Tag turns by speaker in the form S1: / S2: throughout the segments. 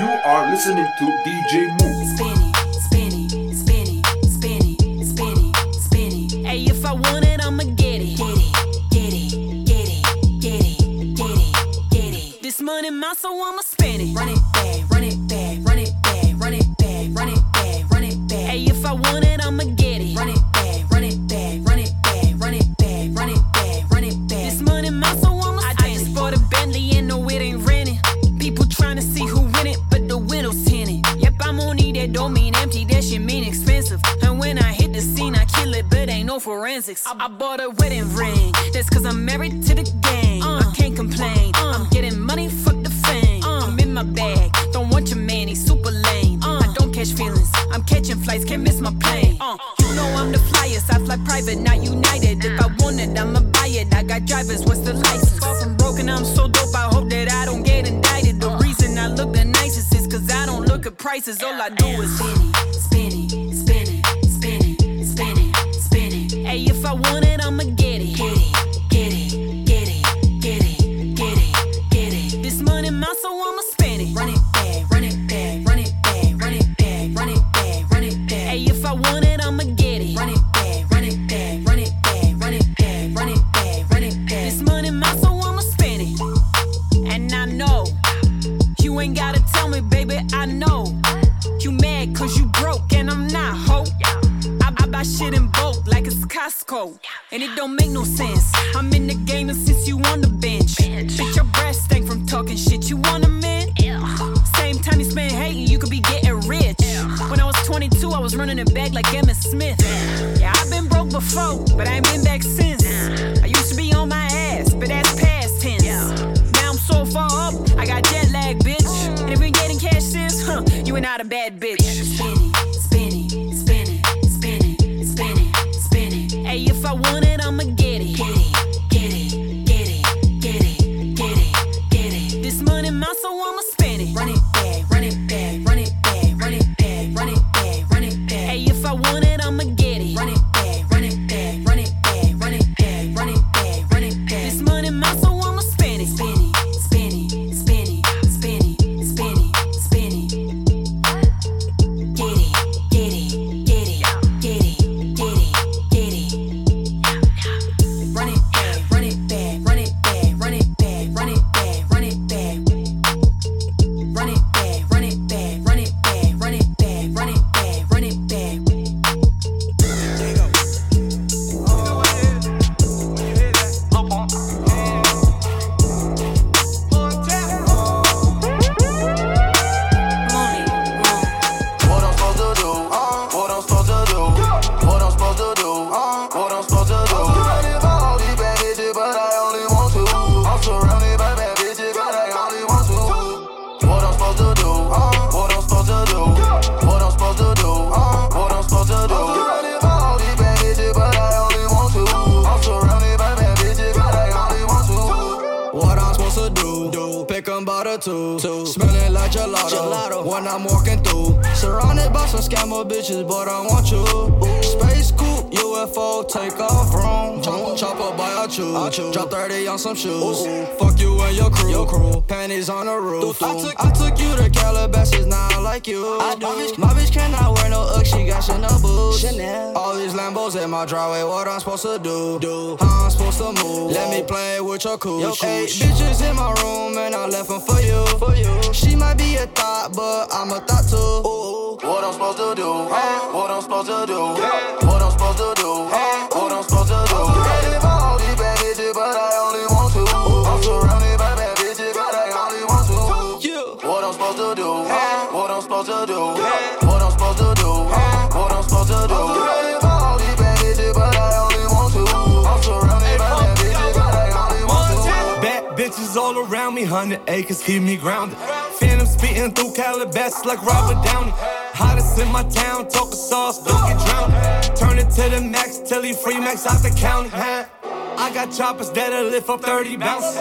S1: You are listening to DJ Move.
S2: Spinny, spinny, spinny, spinny, spinny, spinny. Hey, if I want it, I'ma get it. Get it, get it, get it, get it, get it, get it. This money, my soul, I'ma
S3: walking through. Surrounded by some scammer bitches, but I want you. Space cool UFO take off wrong. Chop, chop up by a chew. Drop 30 on some shoes. Ooh. Fuck you and your crew. your crew. Panties on the roof. I took, I took you to Calabasas, now I like you. I do. My, bitch, my bitch cannot wear no Ugg, she got Chanel boots. Chanel. All these Lambos in my driveway, what I'm supposed to do? do. How I'm supposed to move? Let me play with your cooch. Yo, eight bitches in my room, and I left them for you. For you. She might be a thought, but I'm a thought too. Ooh.
S4: What I'm supposed to do? Hey. What I'm supposed to do? Yeah. What supposed to do? What I'm supposed to do? You ready for all bad bitches, but I only want two. I'm surrounded by bad bitches, but I only want
S3: two.
S4: What I'm supposed to do? What I'm supposed to do? What I'm supposed to do? What I'm supposed to do? I'm surrounded by bad bitches, but I only want two. Bad bitches
S5: all around me, hundred acres keep me grounded. Phantom spitting through Calabasas like Robert Downey. Hottest in my town, talk sauce, don't get drowned. Turn it to the max till you free max out the county. I got choppers that'll lift up 30 bounce.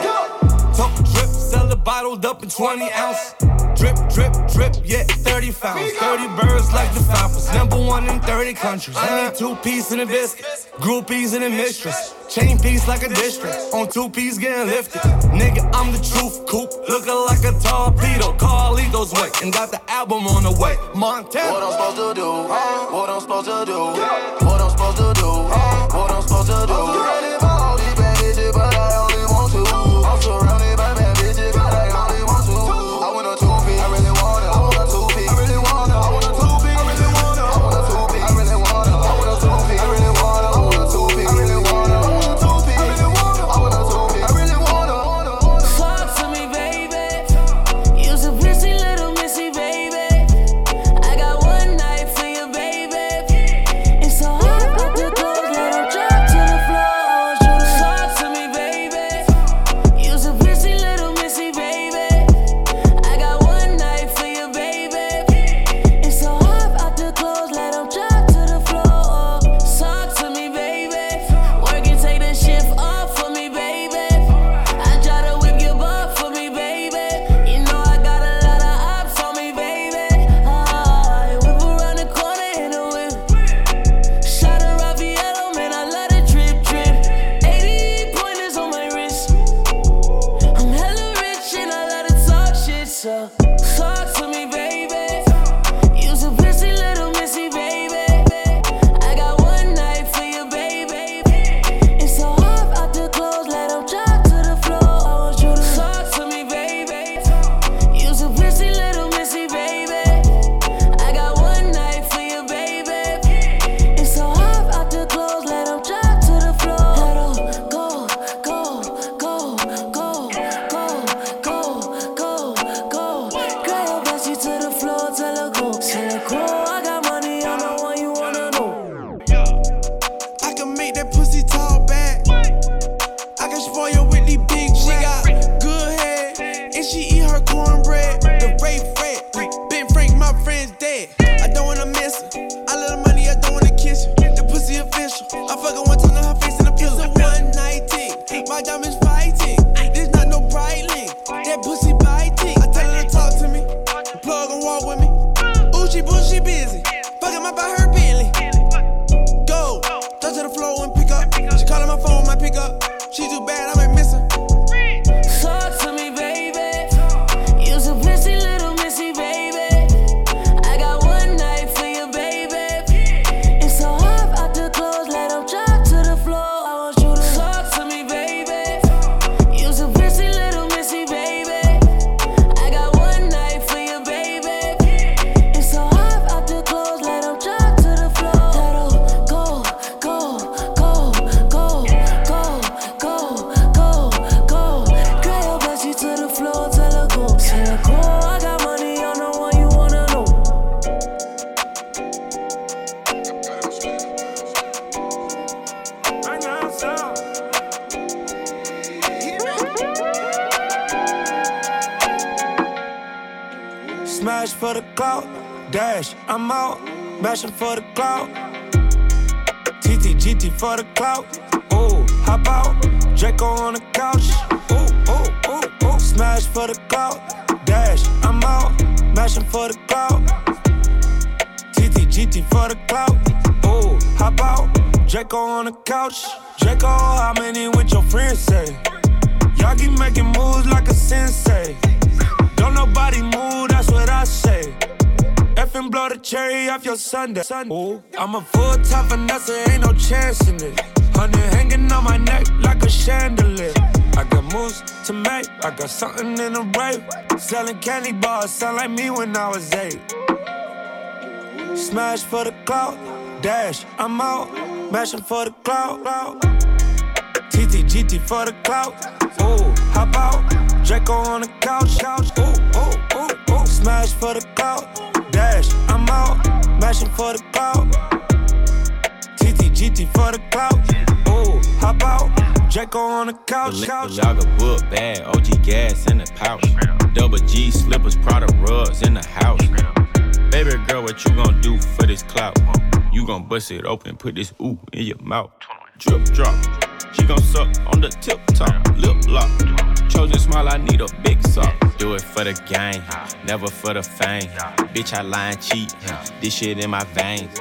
S5: Talk drip, sell a bottled up in 20 ounce.
S6: Drip, drip, drip, yeah, 30 founds. 30 birds like the Falcons. Number one in 30 countries. I need two piece in a biscuit. Groupies in a mistress. Chain piece like a district. On two piece getting lifted. Nigga, I'm the truth. Coop looking like a torpedo. Carlito's way. And got the album on the way. Montana.
S7: What I'm supposed to do? What I'm supposed to do? What I'm supposed to do? What I'm supposed to do? She busy.
S6: Fucking up by her Sunday. Ooh, I'm a full time finesse, ain't no chance in it. Honey hanging on my neck like a chandelier. I got moves to make, I got something in the rape. Selling candy bars, sound like me when I was eight. Smash for the clout, dash, I'm out. Mashing for the clout, TT, GT for the clout. Ooh, hop out. Draco on the couch, couch. Ooh, ooh, ooh, ooh. Smash for the clout, dash, I'm out. Mashing for the clout. TT, GT for the clout. Ooh, hop out. Draco on the couch. couch.
S8: Lager book bag, OG gas in the pouch. Double G slippers, Prada rugs in the house. Baby girl, what you gon' do for this clout? You gon' bust it open, put this ooh in your mouth. Drip drop. She gon' suck on the tip top, lip lock. Chosen smile, I need a big sock. Do it for the gang, never for the fame. Bitch, I lie and cheat. This shit in my veins.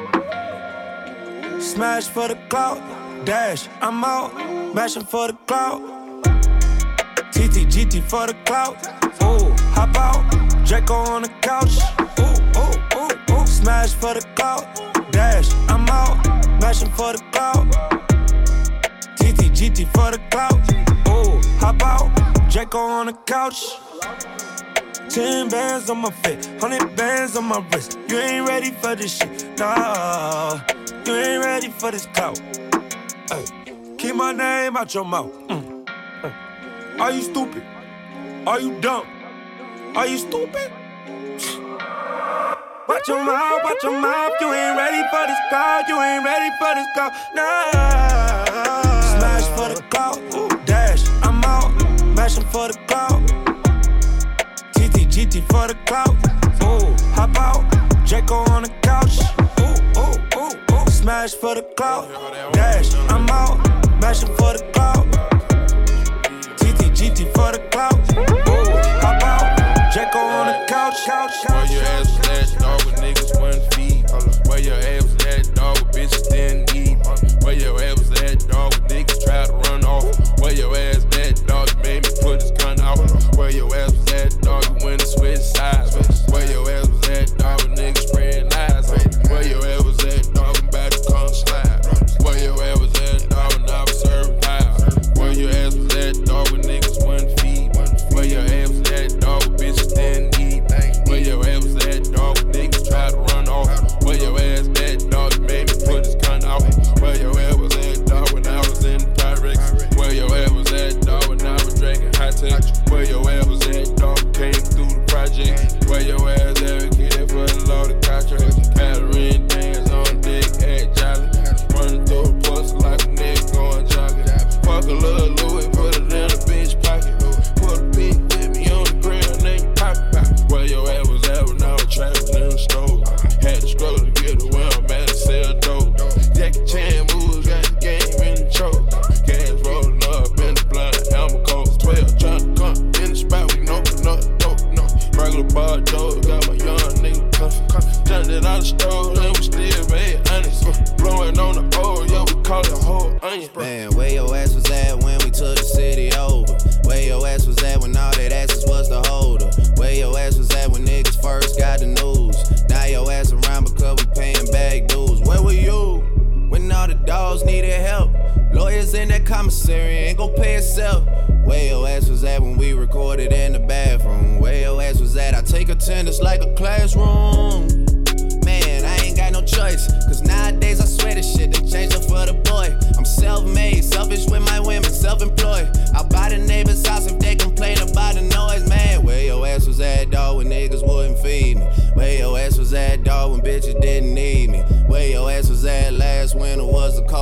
S6: Smash for the clout, dash, I'm out. Mashing for the clout. TT, GT for the clout. Ooh, hop out. Draco on the couch. Ooh, ooh, ooh, ooh. Smash for the clout, dash, I'm out. Mashing for the clout. TT, GT for the clout. Ooh, hop out. Draco on the couch. Ten bands on my face, hundred bands on my wrist. You ain't ready for this shit, nah. You ain't ready for this clout. Ay, keep my name out your mouth. Mm. Mm. Are you stupid? Are you dumb? Are you stupid? Watch your mouth, watch your mouth. You ain't ready for this clout. You ain't ready for this clout. Nah. Smash for the clout. Out. Mashing for the clout. TT, GT for the clout. Ooh, hop out. Draco on the couch. Ooh, ooh, ooh, ooh. Smash for the clout. Dash, I'm out. Mashing for the clout.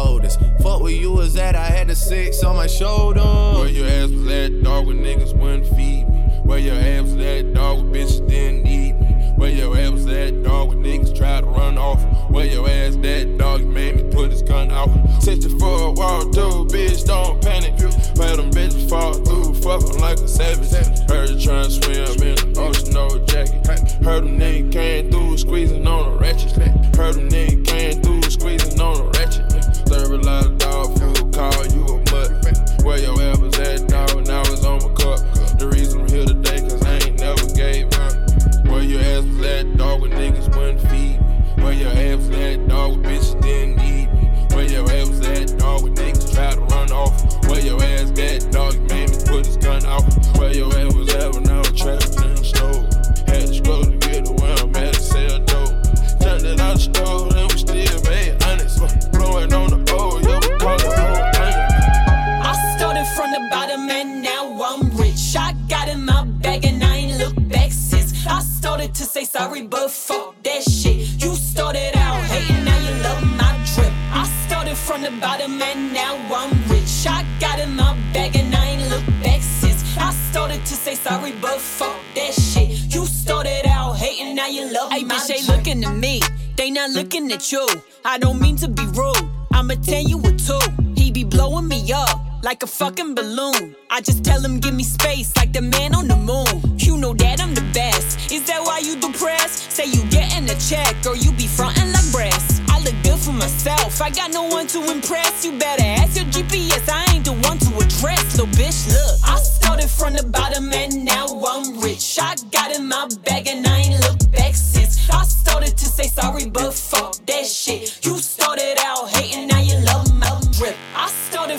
S6: The
S9: coldest? Fuck where you was at, I had the six on my shoulder.
S10: Where your ass was at, dog, when niggas wouldn't feed me. Where your ass was at, dog, when bitches didn't need me. Where your ass was at, dog, when niggas tried to run off. Where your ass at, dog, you made me put his gun out. Set you for a walk through, bitch, don't panic. Where them bitches fall through, fuck 'em like a savage. Heard you tryna swim in the ocean, no jacket. Heard them niggas came through, squeezing on a ratchet. Heard them niggas came through, squeezing on a ratchet. Serve a dog food, call you a mutt. Where your ass was at, dog, when I was on my cup. The reason I'm here today, cause I ain't never gave up. Where your ass was at, dog, when niggas wouldn't feed me. Where your ass was at, dog, when bitches didn't need me. Where your ass was at, dog, when niggas tried to run off. Where your ass at, dog, you made me put his gun out. Where your ass was
S2: sorry, but fuck that shit. You started out hating, now you love my drip. I started from the bottom and now I'm rich. I got in my bag and I ain't looked back since. I started to say sorry, but fuck that shit. You started out hating, now you love
S11: Hey,
S2: my
S11: bitch, they
S2: drip.
S11: looking at me. They not looking at you. I don't mean to be rude. I'ma tell you a two. He be blowing me up
S12: like a fucking balloon. I just tell him give me space like the man on the moon. You know that I'm the best. Is that why you depressed? Say you getting a check or you be frontin' like breast. I look good for myself. I got no one to impress. You better ask your GPS. I ain't the one to address. Little bitch, look. I started from the bottom and now I'm rich. I got in my bag and I ain't looked back since. I started to say sorry, but fuck that shit. You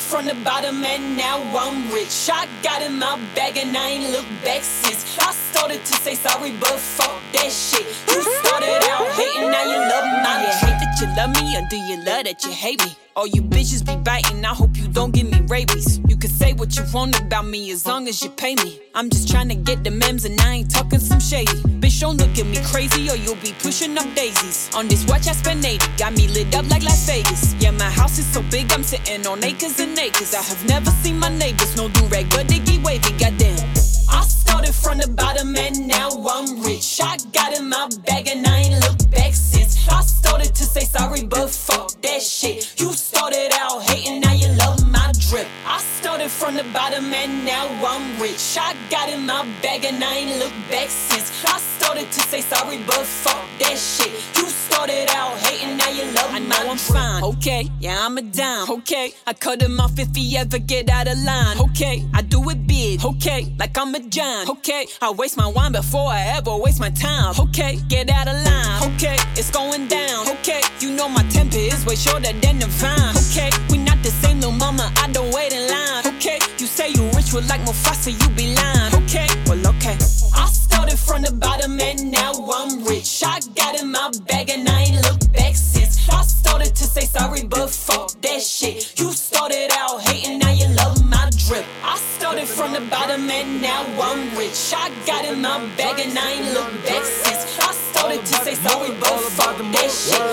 S12: from the bottom and now I'm rich. I got in my bag and I ain't looked back since. I started to say sorry, but fuck that shit. You started out hating, now you love my
S2: You hate that you love me, or do you love that you hate me? All you bitches be biting, I hope you don't give me rabies. You can say what you want about me as long as you pay me. I'm just trying to get the memes and I ain't talking some shady. Bitch, don't look at me crazy or you'll be pushing up daisies. On this watch, I spend 80, got me lit up like Las Vegas. Yeah, my house is so big, I'm sitting on acres and acres. I have never seen my neighbors, no do rag, but they get wavy, goddamn. I started from the bottom and now I'm rich. I got in my bag and I ain't looked back since. I started to say sorry, but fuck that shit. You started out hating, now you love my drip. I started from the bottom and now I'm rich. I got in my bag and I ain't looked back since. I started to say sorry, but fuck that shit. You started out hating, now you love I know I'm fine. Okay, yeah, I'm a dime. Okay, I cut him off if he ever get out of line. Okay, I do it big. Okay, like I'm a giant. Okay, I waste my wine before I ever waste my time. Okay, get out of line. Okay, it's going down. Okay, you know my temper is way shorter than the vine. Okay, we same, no mama. I don't wait in line. Okay, you say you rich, well like Mufasa, you be lying. Okay, well okay. I started from the bottom and now I'm rich. I got in my bag and I ain't looked back since. I started to say sorry, but fuck that shit. You started out hating, now you love my drip. I started from the bottom and now I'm rich. I got in my bag and I ain't looked back since. I started to say sorry, but fuck that shit.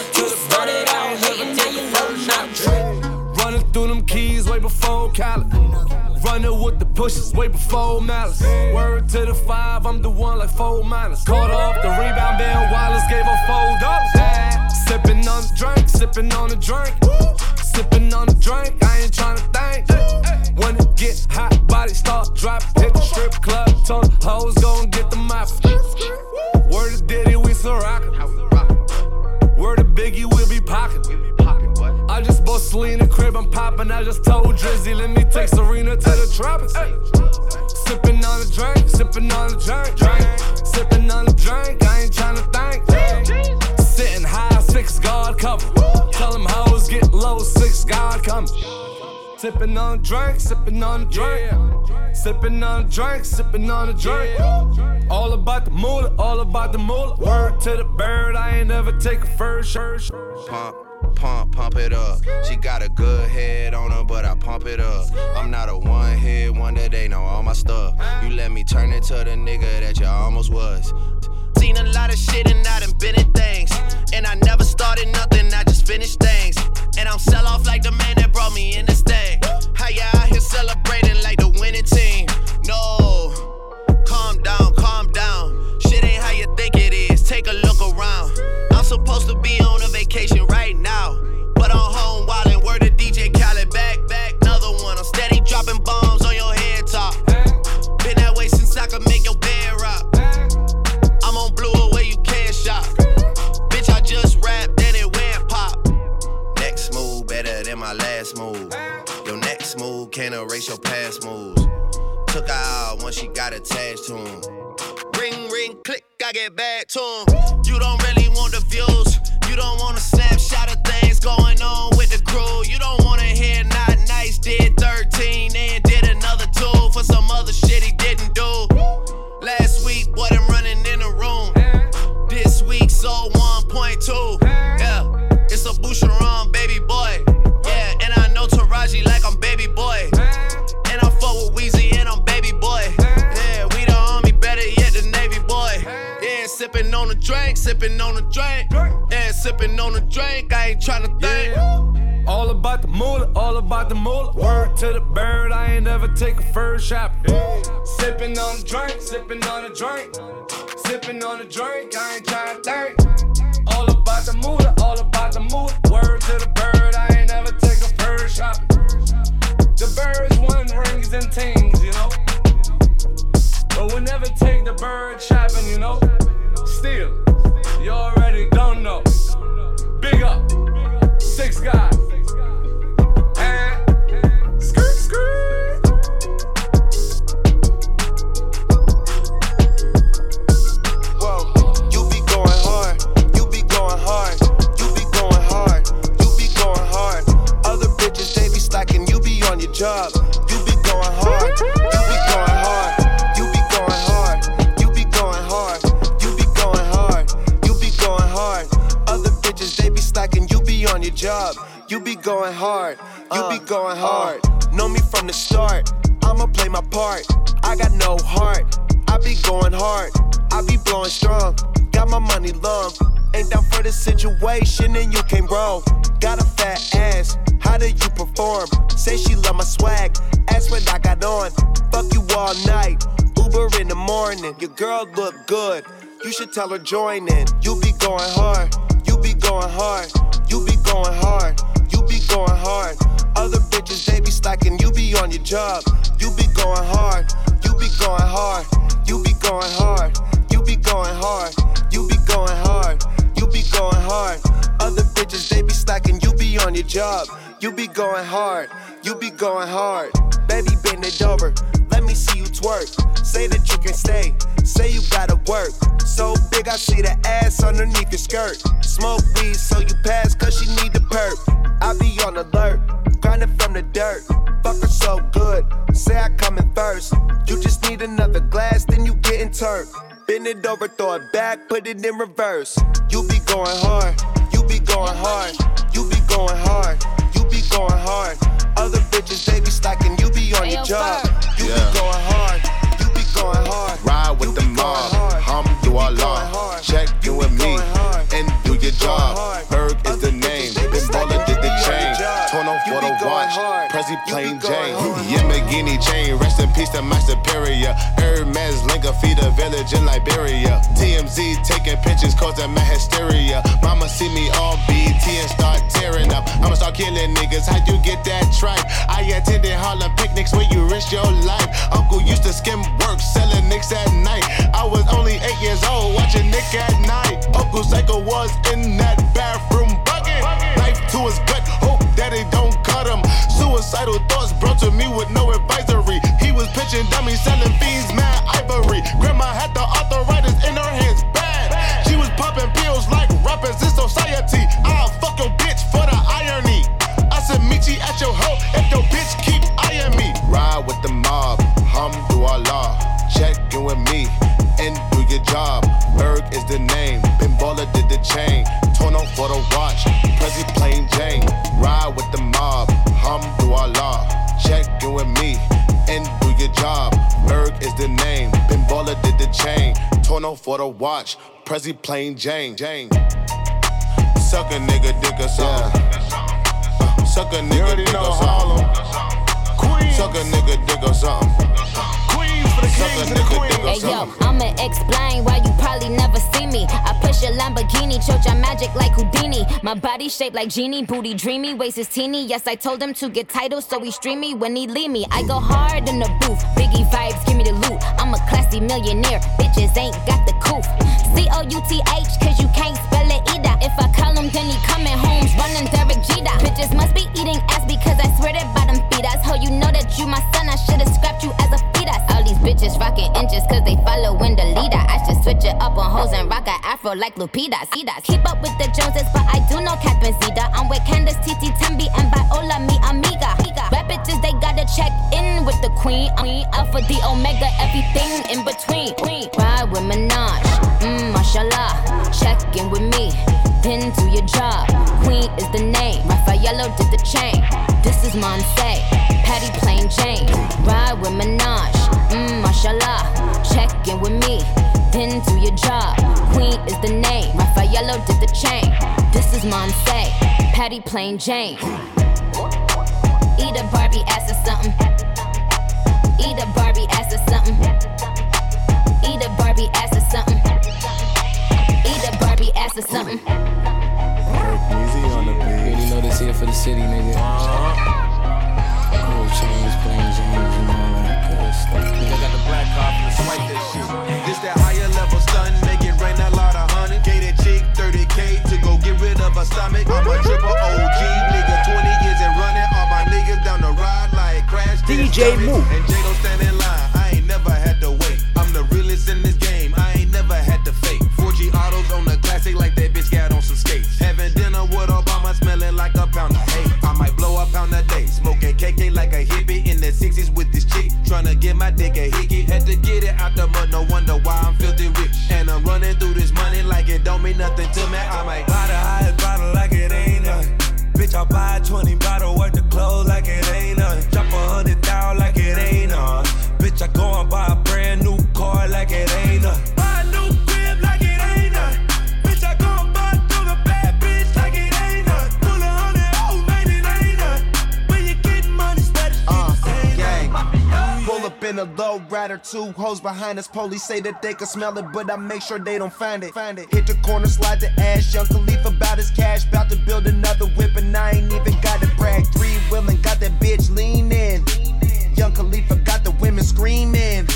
S5: With the pushes way before malice. Word to the five, I'm the one like four minus. Caught off the rebound, Ben Wallace gave her four dollars. Sipping on the drink, sipping on the drink. Sipping on the drink, I ain't tryna think. When it get hot, body start dropping. Hit the strip club, the hoes gon' get the mop. Word to Diddy, we still rockin'. Word to Biggie, we'll be pocketin'. I just bought Selena crib, I'm poppin'. I just told Drizzy, let me take Serena to the tropics. Sippin' on the drink, sippin' on the drink, drink. Sippin' on the drink, I ain't tryna think. Sitting high, six guard cover. Tell them hoes get low, six guard coming. Sippin' on the drink, sippin' on the drink. Sippin' on the drink, sippin' on the drink. All about the moolah, all about the moolah. Word to the bird, I ain't never take a first shirt.
S9: Pump, pump, pump it up. She got a good head on her, but I pump it up. I'm not a one hit wonder, they know all my stuff. You let me turn into the nigga that you almost was. Seen a lot of shit and I done been in things. And I never started nothing, I just finished things. And I'm sell off like the man that brought me in this thing. How ya out here celebrating like the winning team? No, calm down, calm down. Shit ain't how you think it is. Take a look around. I'm supposed to be on a vacation right now. Click, I get back to him.
S5: about the moolah, all about the moolah. Word to the bird, I ain't never take a first shot. Hey. Sipping on a drink, sipping on a drink, sipping on a drink. I ain't trying to think. All about the moolah, all about the moolah. Word to the bird, I ain't never take a first shot. The birds want
S13: rings and
S14: things, you know. But we never take the bird shopping, you know. Still, you already don't know. Big up, six guys. Job. You be going hard, you be going hard, you be going hard, you be going hard, you be going hard, you be going hard. Other bitches they be slacking, you be on your job. You be going hard, you be uh, going uh. hard. Know me from the start, I'ma play my part. I got no heart, I be going hard. I be blowing strong, got my money long. Ain't down for the situation and you can't roll. Got a fat ass, how do you perform? Say she love my swag, ask what I got on. Fuck you all night, Uber in the morning. Your girl look good, you should tell her join in. You be going hard, you be going hard, you be going hard, you be going hard. Other bitches they be slacking, you be on your job. You be going hard, you be going hard, you be going hard, be going hard, you be going hard, you be going hard. Other bitches they be slacking, you be on your job. You be going hard, you be going hard. Baby, bend it over, let me see you twerk. Say that you can stay, say you gotta work. So big, I see the ass underneath your skirt. Smoke weed, so you pass, cause she need the perk. I be on alert, grinding from the dirt. Fucker so good, say I come in first. You just need another glass, then you getting turned. Bend it over, throw it back, put it in reverse. You be going hard, you be going hard, you be going hard, you be going hard. Other bitches, they be slacking, you be on your job. You
S15: Yeah.
S14: be going hard, you be going hard.
S15: Ride with the mob, hum do Allah. Check in with me and do your job. Berg is the name, Torn off for the watch, Prezi plain Jane. Yamagini chain, rest in peace to my superior. Hermes link a feed a village in Liberia. TMZ taking pictures causing my hysteria. Mama see me on BT and start tearing up. I'ma start killing niggas. How you get that tripe? I attended Harlem picnics where you risk your life. Uncle used to skim work, selling nicks at night. I was only eight years old, watching Nick at night. Uncle Psycho was in for the watch, Prezi plain Jane. Jane. Suck a nigga dick or something. Uh, Suck a nigga dick or something. Suck a nigga dick or something. Suck a nigga dick or
S16: Hey yo. I'ma explain why you probably never see me. I push a Lamborghini, your magic like Houdini. My body shaped like genie, booty dreamy, waist is teeny. Yes, I told him to get titles, so he stream me when he leave me. I go hard in the booth, Biggie vibes, give me the loot. I'm a classy millionaire, bitches ain't got the coof. C O U T H, cause you can't. If I call him, then he coming home, running Derek Jeter. Bitches must be eating ass because I swear that bottom feed us. Ho, you know that you my son, I should've scrapped you as a fetus. All these bitches rocking inches cause they following the leader. I should switch it up on hoes and rock a afro like Lupita. Keep up with the Joneses, but I do know Catherine Zeta. I'm with Candace, Titi, Tembi, and Viola, mi amiga. Rap bitches, they gotta check in with the queen. Queen, Alpha, the Omega, everything in between. Ride with Minaj, mmm, mashallah. Check in with me, then do your job. Queen is the name, Raffaello did the chain. This is Monse, Patty Plain Jane. Ride with Minaj, mmm, mashallah. Check in with me, then do your job. Queen is the name, Raffaello did the chain. This is Monse, Patty Plain Jane. Eat a Barbie ass or something. Eat a Barbie ass or something. Eat a Barbie ass or something ass or something.
S17: Really know this here for the city, nigga. Cool chains, plain and all that good stuff.
S13: I got the black swipe shit. This that higher level stun, make it rain a lot of honey. Gated 30k to go get rid of stomach. I'm a triple OG, nigga,
S1: 20 years
S13: and running. All my niggas down the ride like crash. DJ Move. sixes with this chick, tryna get my dick a hickey. Had to get it out the mud, no wonder why I'm filthy rich. And I'm running through this money like it don't mean nothing to me. I might buy the highest bottle like it ain't nothing. Bitch, I buy a 20 bottle worth of clothes like it ain't nothing. Drop a hundred thousand like it ain't nothing. Bitch, I go and buy a brand new
S14: or two. Hoes behind us, police say that they can smell it, but I make sure they don't find it. Find it. Hit the corner, slide the ash. Young Khalif about his cash, about to build another whip, and I ain't even got to brag. Three willing, got that bitch leaning. Young Khalifa got the women screaming.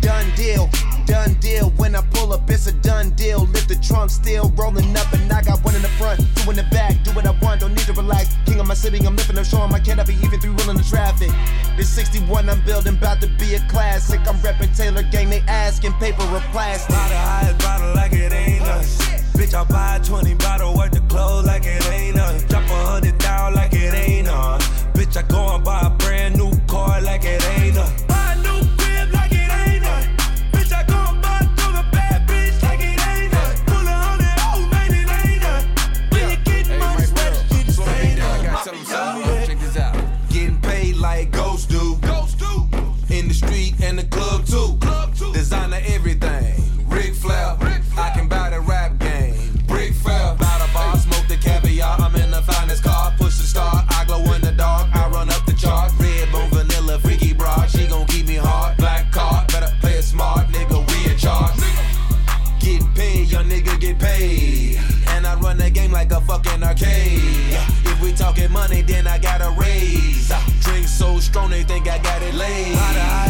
S14: Done deal done deal. When I pull up, it's a done deal. Lift the trunk, still rolling up, and I got one in the front, two in the back. Do what I want, don't need to relax. King of my city, I'm lifting, I'm showing my be even three wheeling the traffic. This 61 I'm building, about to be a classic. I'm repping Taylor Gang, they asking paper or plastic.
S13: Buy the highest bottle like it ain't nothing. Bitch, I buy a 20 bottle, worth of clothes like it ain't us. Drop a hundred thousand like it ain't us. Bitch, I go and buy then I got a raise. Drink so strong, they think I got it laid.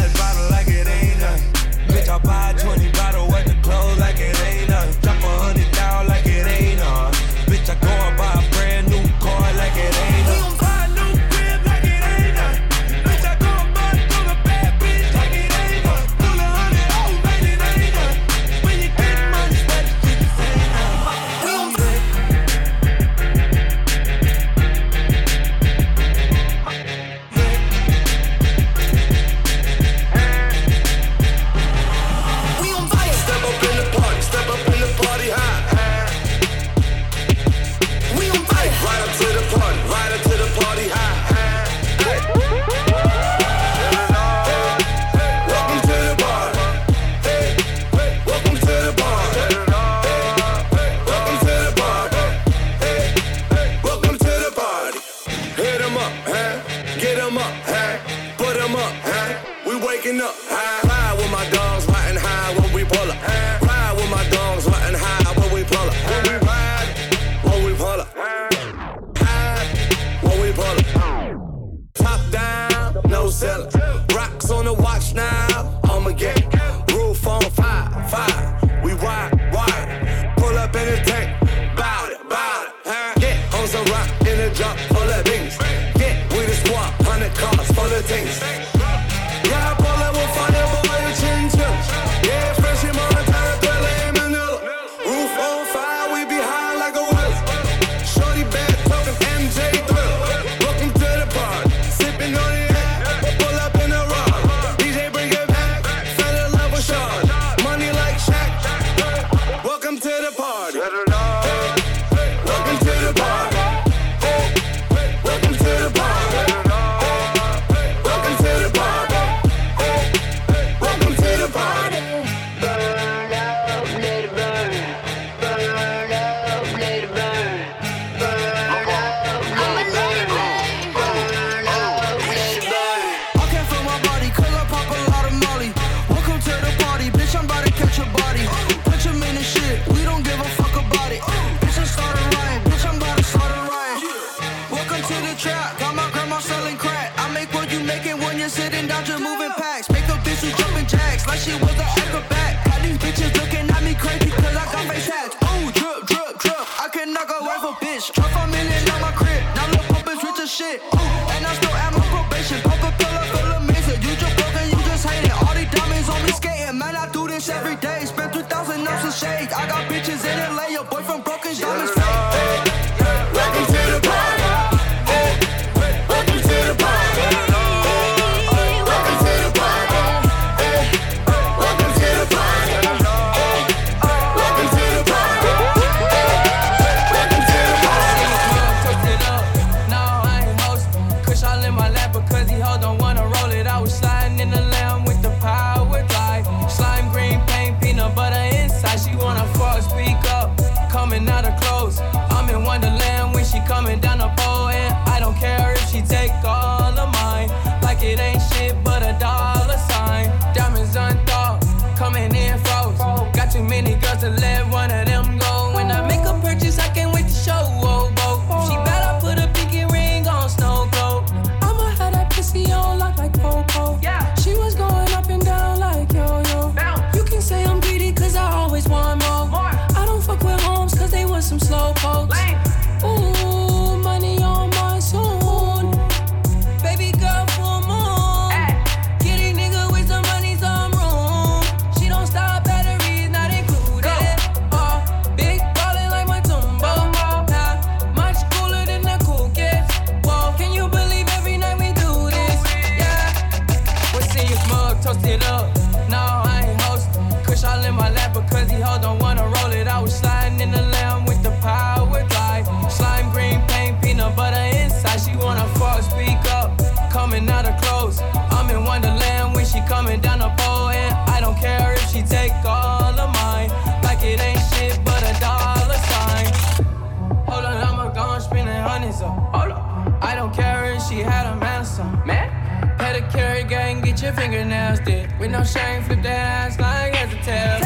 S18: Your fingernails did. With no shame, flip that ass like as a tail.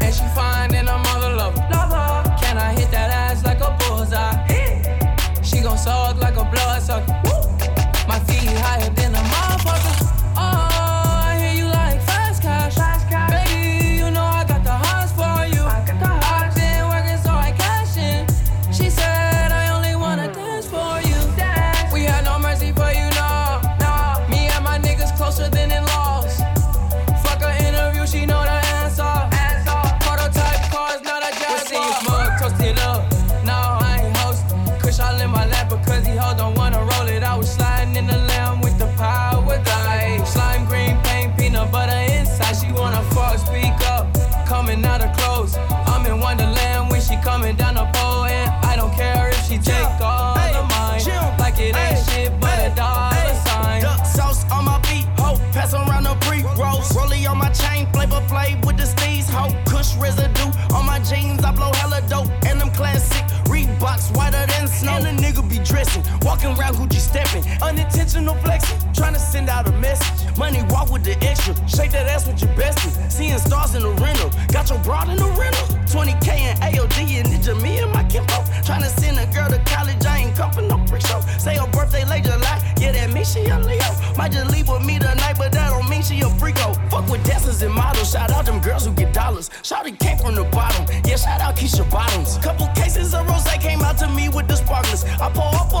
S18: And she fine and I'm all love. Can I hit that ass like a bullseye? She gon' suck
S9: stepping. Unintentional flexing, trying to send out a message. Money walk with the extra, shake that ass with your bestie. Seeing stars in the rental, got your broad in the rental. 20k and AOD and Ninja, me and my Kimbo. Trying to send a girl to college, I ain't come for no freak show. Say her birthday late July, yeah, that means she a Leo. Might just leave with me tonight, but that don't mean she a freako. Fuck with dancers and models, shout out them girls who get dollars. Shouty came from the bottom, yeah, shout out Keisha Bottoms. Couple cases of rose came out to me with the sparklers. I pour up for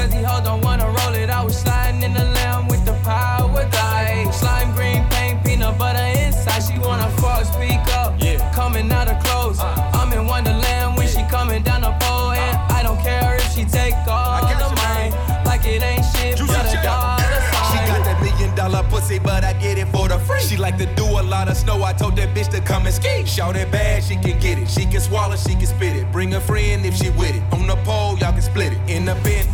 S18: because he hold don't wanna roll it. I was sliding in the lamb with the power die. Slime green paint, peanut butter inside. She wanna fuck, speak up. Yeah. Coming out of clothes. Uh. I'm in Wonderland when she coming down the pole. And uh. I don't care if she take all of mine. Like it ain't shit, but a dollar
S13: She got that million dollar pussy, but I get it for the free. She like to do a lot of snow. I told that bitch to come and ski. Shout it bad, she can get it. She can swallow, she can spit it. Bring a friend if she with it. On the pole, y'all can split it. In the bent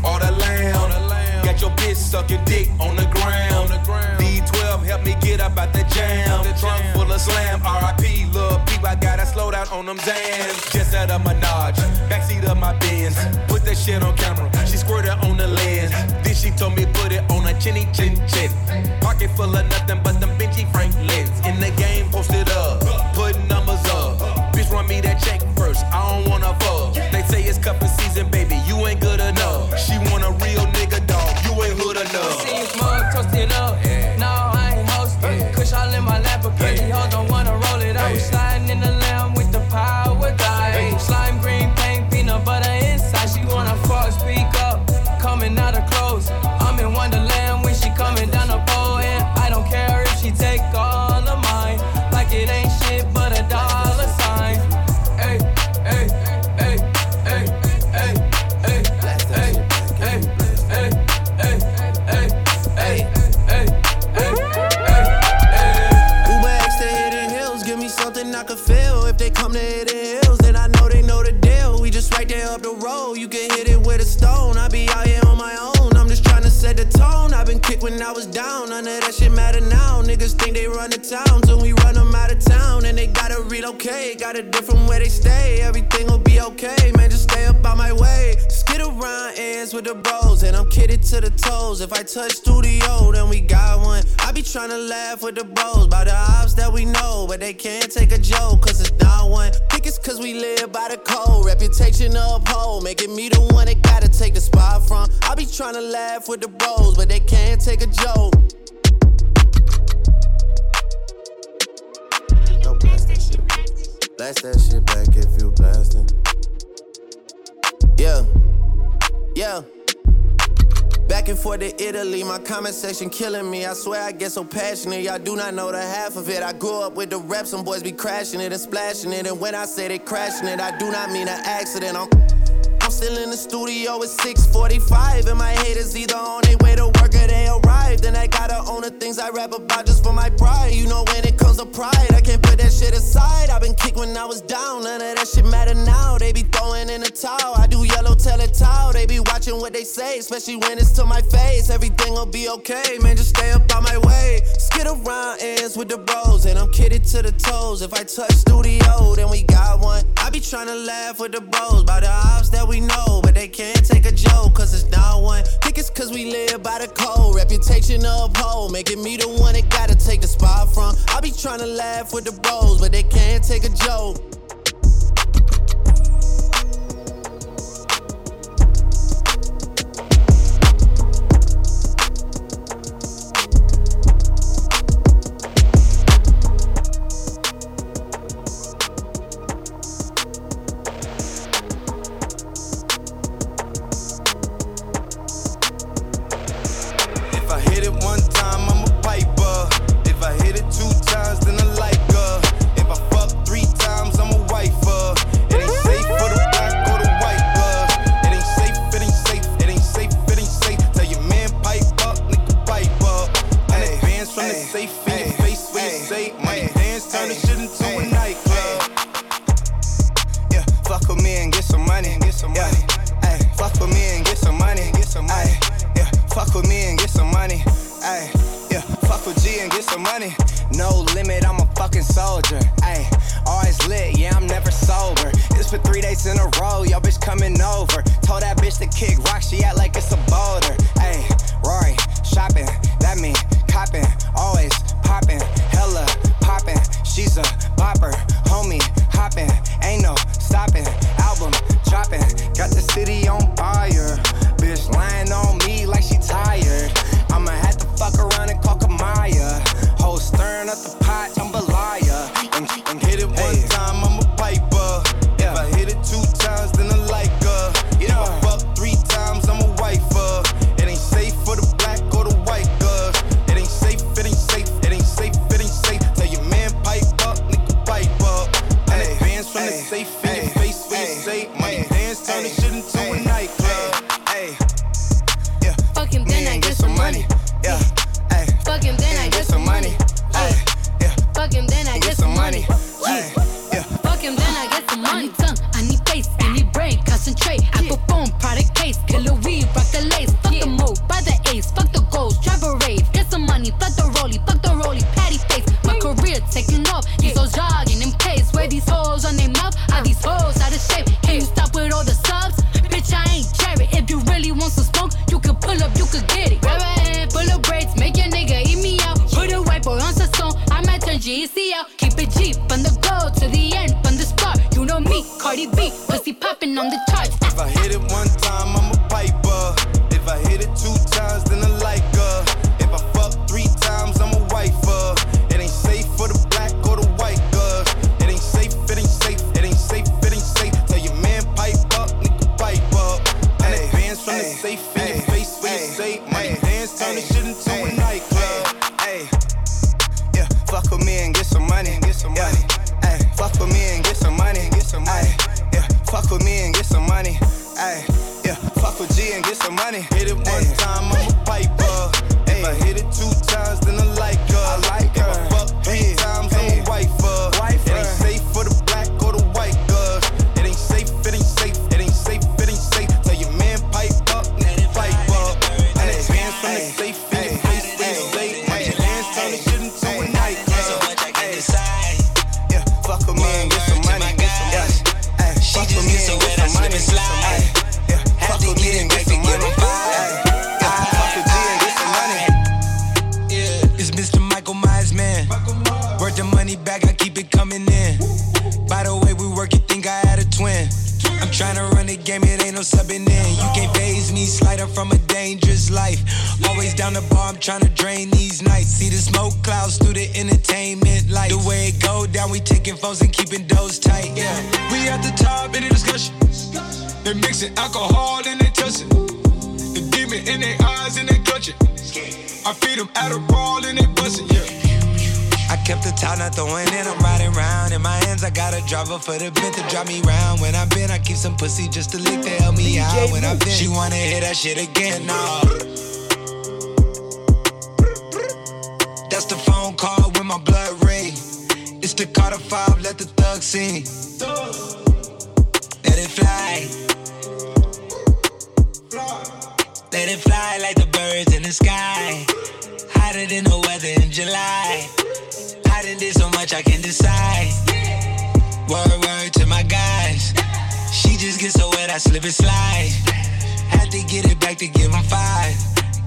S13: your bitch suck your dick on the ground. D12 help me get up out the jam. The trunk full of slam. RIP, little peep, I gotta slow down on them Zans. Just out of Menage, backseat of my Benz. Put that shit on camera. She squirted on the lens. Then she told me put it on a chinny chin chin. Pocket full of nothing but them Benji Franklins. In the game, posted up, putting numbers up. Bitch, run me that check first. I don't wanna fuck. They say it's cuffing season, baby. A
S9: different where they stay. Everything will be okay, man, just stay up out my way. Skid around ends with the bros, and I'm kidded to the toes. If I touch studio, then we got one. I be trying to laugh with the bros about the ops that we know, but they can't take a joke, cause it's not one. Think it's cause we live by the code, reputation uphold, making me the one that gotta take the spot from. I be trying to laugh with the bros, but they can't take a joke. Blast that shit back if you blasting. Yeah, yeah. Back and forth to Italy, my comment section killing me. I swear I get so passionate, y'all do not know the half of it. I grew up with the rap, some boys be crashing it and splashing it. And when I say they crashing it, I do not mean an accident. I'm I'm still in the studio at 645. And my haters either on their way to work or they arrived. And I gotta own the things I rap about just for my pride. You know, when it comes to pride, I can't put that shit aside. I've been kicked when I was down. None of that shit matter now. They be throwing in the towel. I do yellow tell it towel. They be watching what they say, especially when it's to my face. Everything'll be okay, man. Just stay up on my way. Skid around ends with the bros. And I'm kitted to the toes. If I touch studio, then we got one. I be trying to laugh with the bros. By the reputation of uphold, making me the one that gotta take the spot from. I be trying to laugh with the bros, but they can't take a joke.
S7: Fuck
S19: with me and get some money. Ayy, yeah, fuck with G and get some money. No limit, I'm a fucking soldier. Ayy, always lit, yeah, I'm never sober. It's for three days in a row, y'all bitch coming over. Told that bitch to kick rock, she act like it's a boulder. Ayy, Rory, shopping, that mean copping, always popping, hella popping. She's a bopper, homie, hopping, ain't no stopping. Album dropping, got the city on fire lying on me like she tired. I'ma have to fuck around.
S7: I'm
S16: trying to
S6: drain these nights. See the smoke clouds through the entertainment light. The way it go down, we taking phones and keeping those tight. Yeah, we at the top in the discussion. They mixing alcohol and they touching. The demon in their eyes and they clutching. I feed them Adderall and they busting. Yeah. I kept the top, not throwing in. I'm riding round in my hands. I got a driver for the bent to drive me round. When I've been, I keep some pussy just to lick to help me DJ out. When I've been, she wanna hear that shit again. Nah. To call the five, let the thug see. Let it fly. Let it fly like the birds in the sky. Hotter than the weather in July. Hotter than so much I can decide. Word, word to my guys. She just gets so wet, I slip and slide. Had to get it back to give him five.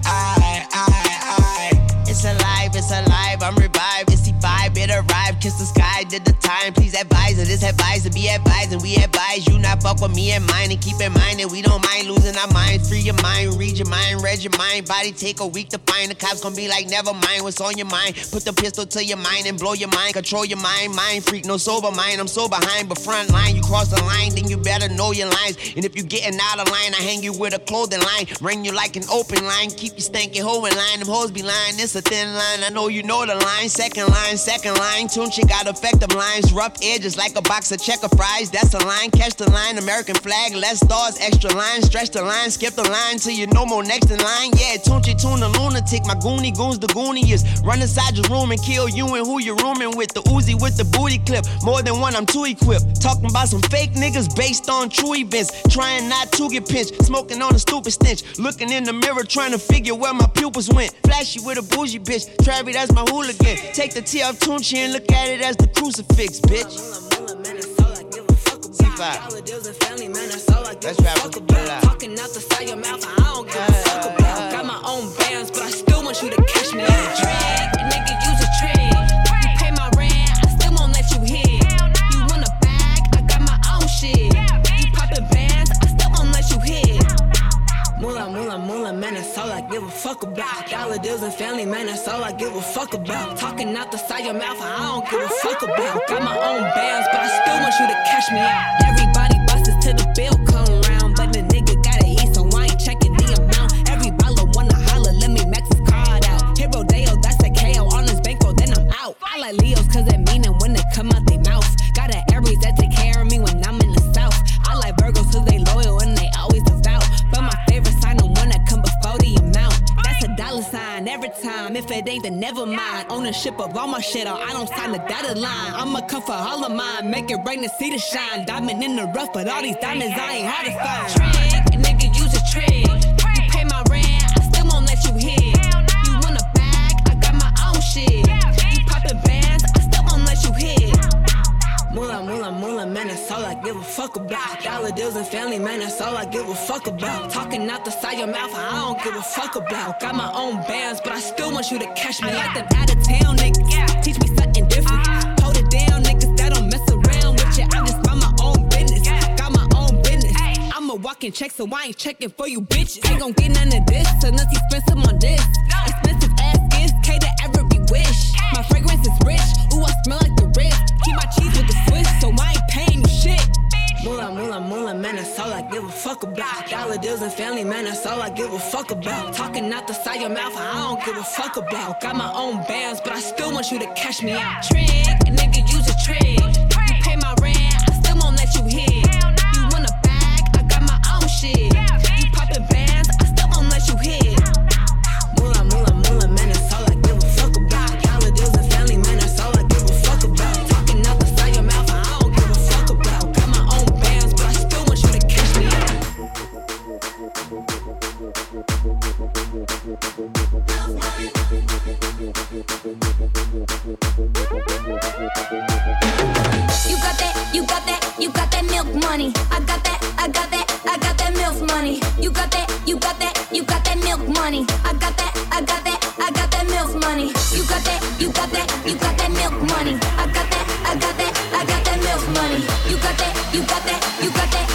S6: I, I, I.
S20: It's alive, it's alive, I'm revived, it's divine vibe, it arrived. Kiss the sky, did the time. Please advise this advice to be advised. And we advise you not fuck with me and mine. And keep in mind that we don't mind losing our minds. Free your mind, read your mind, read your mind. Body take a week to find. The cops gonna be like, never mind what's on your mind. Put the pistol to your mind and blow your mind. Control your mind, mind freak, no sober mind. I'm so behind, but front line. You cross the line, then you better know your lines. And if you getting out of line, I hang you with a clothing line. Ring you like an open line. Keep you stanky hoe in line. Them hoes be lying, it's a thin line. I know you know the line. Second line, second line. Tune she got effective lines. Rough edges like a box of checker fries. That's a line. Catch the line. American flag. Less stars. Extra line. Stretch the line. Skip the line till you no more next in line. Yeah, tune Tunchi tune the lunatic. My goonie goons the gooniest. Run inside your room and kill you and who you're rooming with. The Uzi with the booty clip. More than one, I'm too equipped. Talking about some fake niggas based on true events. Trying not to get pinched. Smoking on a stupid stench. Looking in the mirror trying to figure where my pupils went. Flashy with a bougie bitch. Travi, that's my hooligan. Take the T off Tunchi and look at it as the crucifix, bitch. C5. Let's rap it. Pull it out.
S11: Talking out the side of your mouth, I don't give a fuck about. Got my own bands, but I still want you to catch me in a drag. Nigga, use Moolah, moolah, moolah, man, that's all I give a fuck about. Dollar deals and family, man, that's all I give a fuck about. Talking out the side of your mouth, I don't give a fuck about. Got my own bands, but I still want you to cash me out. Everybody buses till the bill come round, but the nigga gotta eat, so I ain't checking the amount. Every baller wanna holler, let me max his card out. Hero Dale, that's a KO on his bankroll, then I'm out. I like Leos cause they mean it when they come out they mouth. Got an Aries that take every time. If it ain't, then never mind. Ownership of all my shit, or I don't sign the dotted line. I'ma come for all of mine. Make it rain to see the shine. Diamond in the rough, but all these diamonds I ain't hard to find. Dollar deals and family, man, that's all I give a fuck about. Talking out the side of your mouth, I don't give a fuck about. Got my own bands, but I still want you to catch me like them out of town niggas. Teach me something different. Hold it down, niggas that don't mess around with you. I just mind my own business. Got my own business. I'm a walking check, so I ain't checking for you bitches. Ain't gon' get none of this unless you spend some on this. Expensive ass gifts, cater every wish. My fragrance is rich, ooh, I smell like the rich. Keep my cheese with the Swiss, so I ain't paying. Moolah, moolah, moolah, man, that's all I give a fuck about. Dollar deals and family, man, that's all I give a fuck about. Talking out the side of your mouth, I don't give a fuck about. Got my own bands, but I still want you to cash me out. Trick, nigga, use a trick.
S16: Money. I got that, I got that, I got that milk money. You got that, you got that, you got that milk money. I got that, I got that, I got that milk money. You got that, you got that, you got that milk money. I got that, I got that, I got that milk money. You got that, you got that, you got that,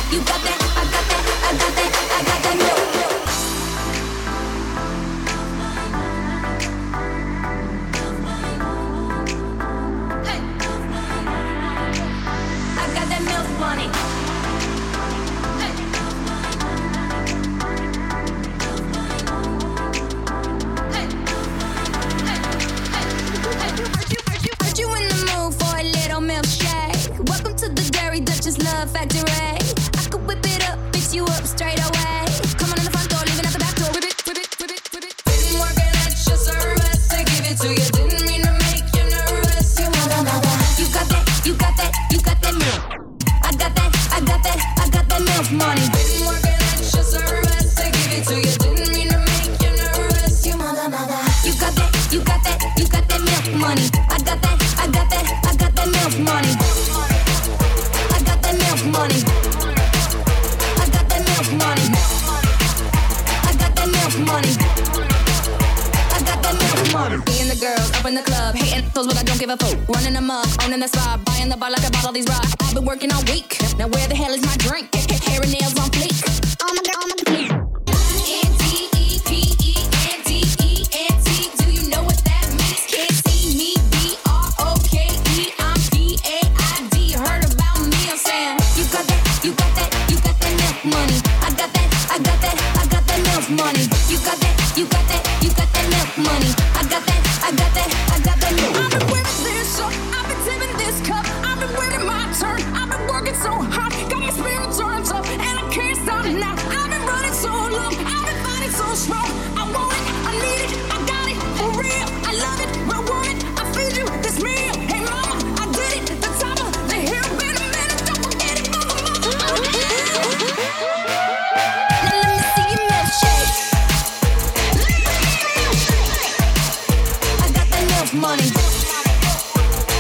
S16: money.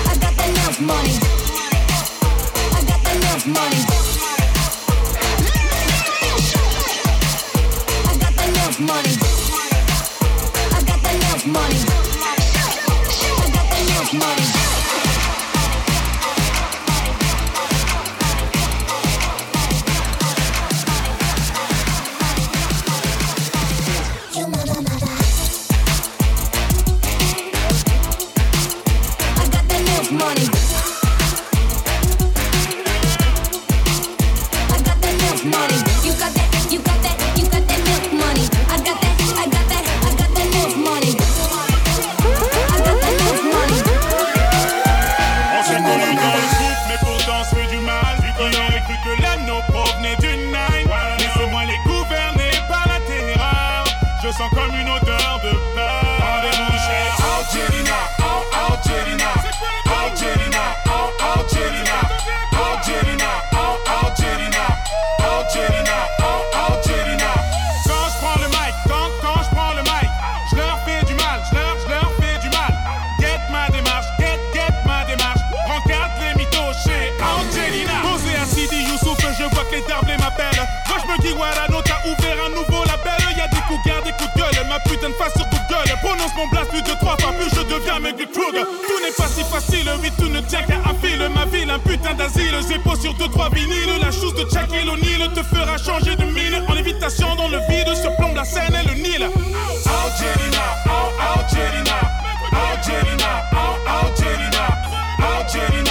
S16: I got that enough money.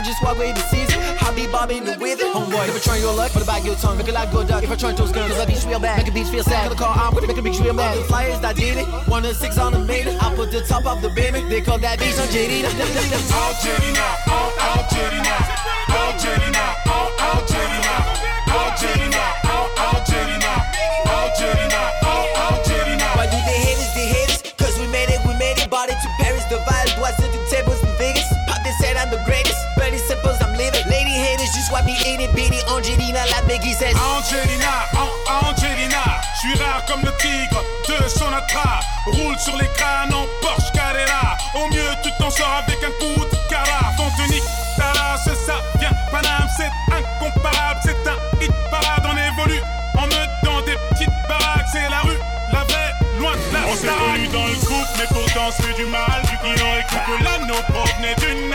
S16: I
S14: just walk away this season. I be bobbing the with it. Homeboy, never try your luck, but back your tongue. Make it like good duck. If I turn those guns, cause I beat real bad. Make a beach feel sad. Call the car, I'm gonna make a beach real bad. The flyers, that did it. One of six on the minute. I put the top off the baby. They call that beach on JD. All JD now, all, all JD Angelina, oh,
S21: Angelina, je suis rare comme le tigre de Sonatra. Roule sur les crânes en Porsche Carrera. Au mieux, tu t'en sors avec un coup de cara. Fontonique, Tara, c'est ça, vient Paname, c'est incomparable, c'est un hit parade en évolue. En me dans des petites baraques, c'est la rue, la vraie, loin de la On s'est dans le couple, mais pourtant c'est du mal. Du client et que l'anneau provenait d'une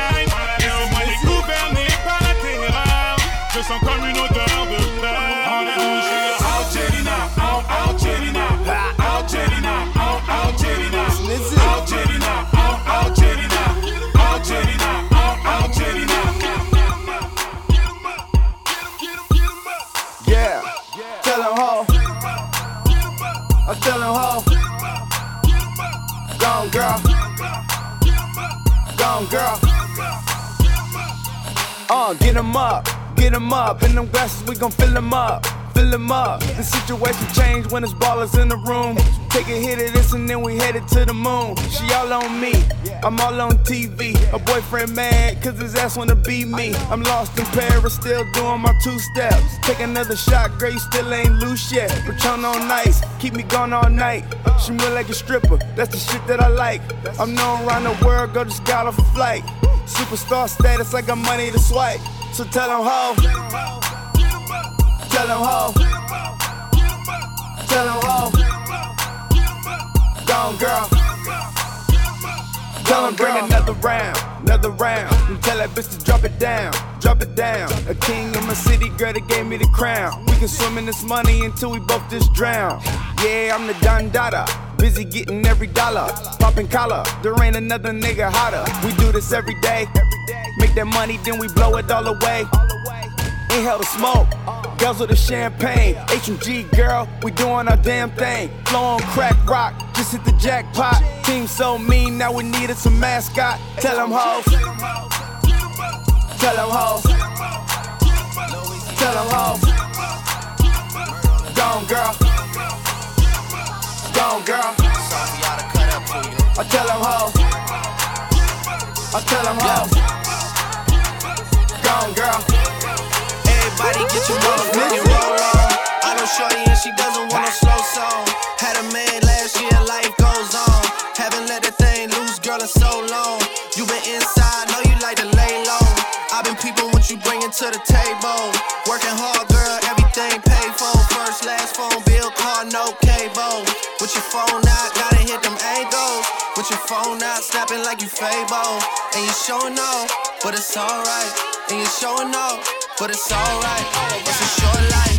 S22: girl. Uh, get them up, get them up. In them glasses, we gon' fill them up, fill them up. The situation change when there's ballers in the room
S14: Take a hit of this and then we headed to the moon. She all on me, I'm all on TV. Her boyfriend mad cause his ass wanna be me. I'm lost in Paris, still doing my two steps. Take another shot, girl, you still ain't loose yet. Patron on nice, keep me gone all night. She move like a stripper, that's the shit that I like. I'm known around the world, girl, just got off a flight. Superstar status, I got money to swipe. So tell them ho. Tell them ho. Tell them ho. Gone girl. Tell them bring another round, another round. And tell that bitch to drop it down, drop it down. A king of my city, girl that gave me the crown. We can swim in this money until we both just drown. Yeah, I'm the Don Dada. Busy getting every dollar, popping collar. There ain't another nigga hotter. We do this every day. Make that money, then we blow it all away. Inhale the smoke, with the champagne. HMG girl, we doing our damn thing. Flow on crack rock, just hit the jackpot. Team so mean, now we needed some mascot. Tell them hoes. Tell them hoes. Tell them hoes. Gone girl. Gone girl. I tell them hoes. I tell them hoes. Gone girl.
S9: Everybody get your motherfucking roll on. I know Shorty and she doesn't want no slow song. Had a man last year, life goes on. Haven't let that thing loose, girl, in so long. You been inside, know you like to lay low. I've been peeping what you bringing to the table. Working hard, girl, everything paid for. First, last phone bill, car, no cable. With your phone out, gotta hit them angles. With your phone out, snapping like you Fable. And you showing off, but it's alright. And you showing off, but it's alright. Oh, it's a short life,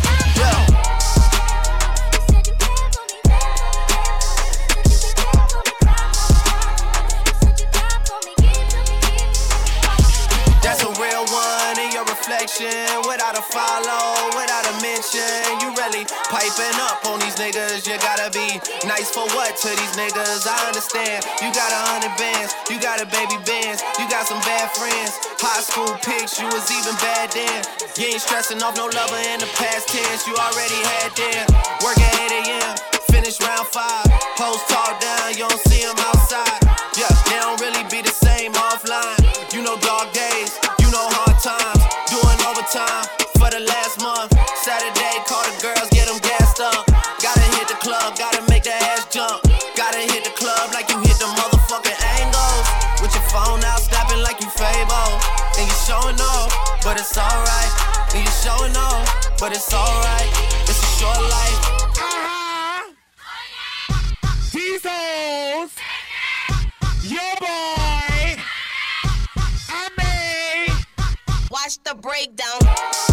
S9: Without a follow, without a mention. You really piping up on these niggas. You gotta be nice for what to these niggas? I understand. You got a hundred bands, you got a baby bands, you got some bad friends. High school pics, you was even bad then. You ain't stressing off no lover in the past tense. You already had them. Work at 8 a.m., finish round five. Post talk down, you don't see them outside. Yeah, they don't really be the same offline. You know dog days, showing off, but it's alright. And you showing off, but it's alright. It's a short life.
S23: Jesus! Your boy! I may!
S24: Watch the breakdown.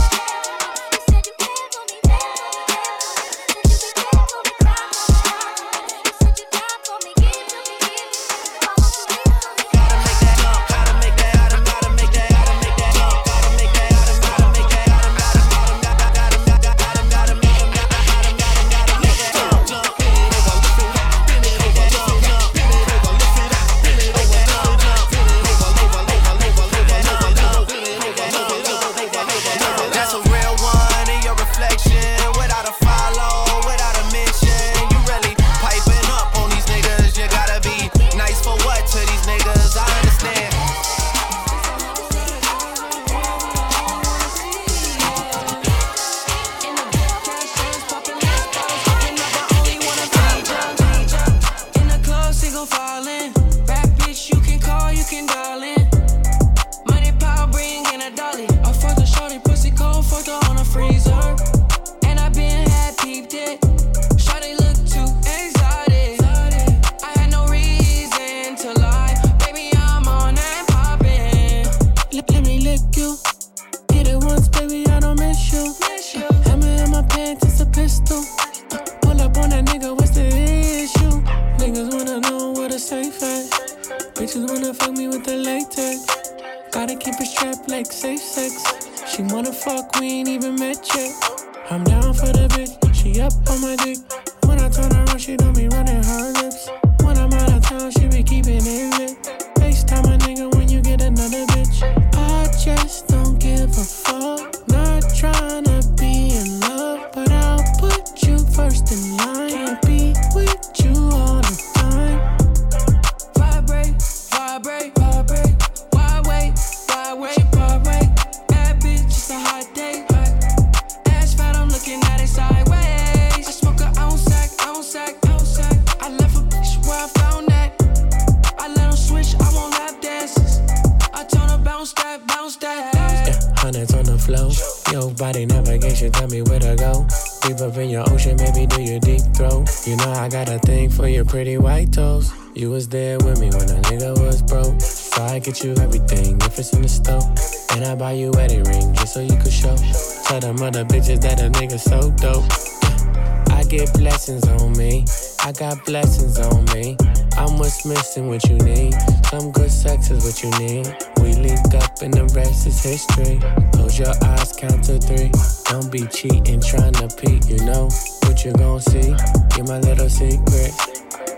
S24: Smooth body navigation, tell me where to go. Deep up in your ocean, maybe do your deep throat. You know I got a thing for your pretty white toes. You was there with me when a nigga was broke. So I get you everything if it's in the store. And I buy you wedding ring just so you could show. Tell them other bitches that a nigga so dope. I get blessings on me. I got blessings on me. I'm what's missing, what you need. Some good sex is what you need. We linked up and the rest is history. Close your eyes, count to three. Don't be cheating, trying to peek. You know what you gon' see. You're my little secret.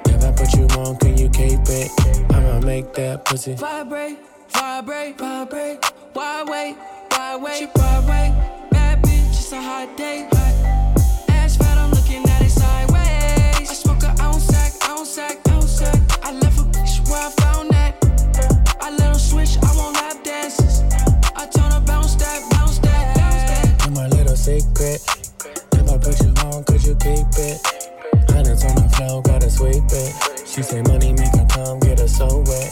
S24: If I put you on, can you keep it? I'ma make that pussy.
S7: Vibrate, vibrate, vibrate. Why wait? Why wait? She vibrate. Bad bitch, it's a hot day. Ass sack, ounce sack. I left a bitch where I found that. I let 'em switch, I want lap dances. I turn her bounce that, bounce that, bounce that.
S24: You're my little secret. If I put you on, could you keep it? Hundreds on the floor, gotta sweep it. She say money make her come get her so wet.